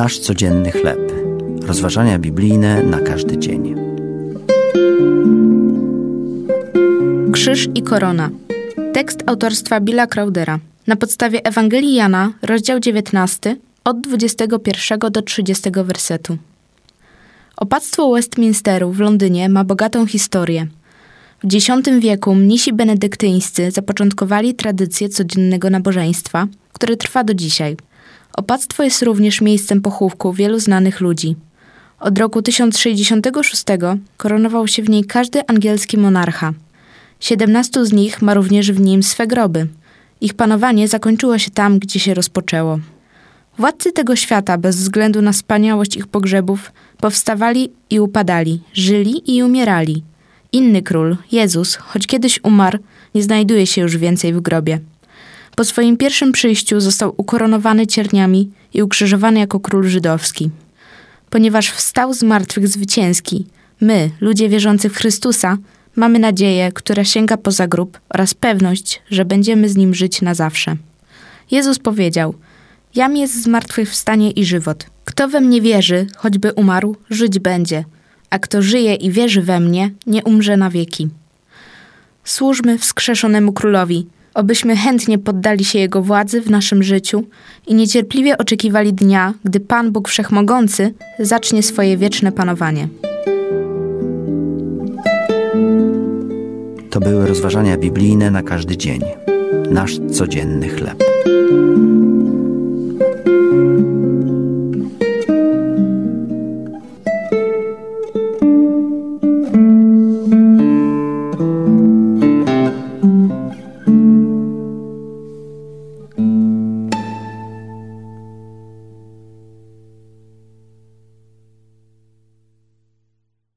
Nasz codzienny chleb. Rozważania biblijne na każdy dzień. Krzyż i korona. Tekst autorstwa Billa Crowdera. Na podstawie Ewangelii Jana, rozdział 19, od 21 do 30 wersetu. Opactwo Westminsteru w Londynie ma bogatą historię. W X wieku mnisi benedyktyńscy zapoczątkowali tradycję codziennego nabożeństwa, które trwa do dzisiaj. Opactwo jest również miejscem pochówku wielu znanych ludzi. Od roku 1066 koronował się w niej każdy angielski monarcha. Siedemnastu z nich ma również w nim swe groby. Ich panowanie zakończyło się tam, gdzie się rozpoczęło. Władcy tego świata, bez względu na wspaniałość ich pogrzebów, powstawali i upadali, żyli i umierali. Inny król, Jezus, choć kiedyś umarł, nie znajduje się już więcej w grobie. Po swoim pierwszym przyjściu został ukoronowany cierniami i ukrzyżowany jako król żydowski. Ponieważ wstał z martwych zwycięski, my, ludzie wierzący w Chrystusa, mamy nadzieję, która sięga poza grób oraz pewność, że będziemy z nim żyć na zawsze. Jezus powiedział: Jam jest zmartwychwstanie i żywot. Kto we mnie wierzy, choćby umarł, żyć będzie, a kto żyje i wierzy we mnie, nie umrze na wieki. Służmy wskrzeszonemu królowi, obyśmy chętnie poddali się jego władzy w naszym życiu i niecierpliwie oczekiwali dnia, gdy Pan Bóg Wszechmogący zacznie swoje wieczne panowanie. To były rozważania biblijne na każdy dzień. Nasz codzienny chleb.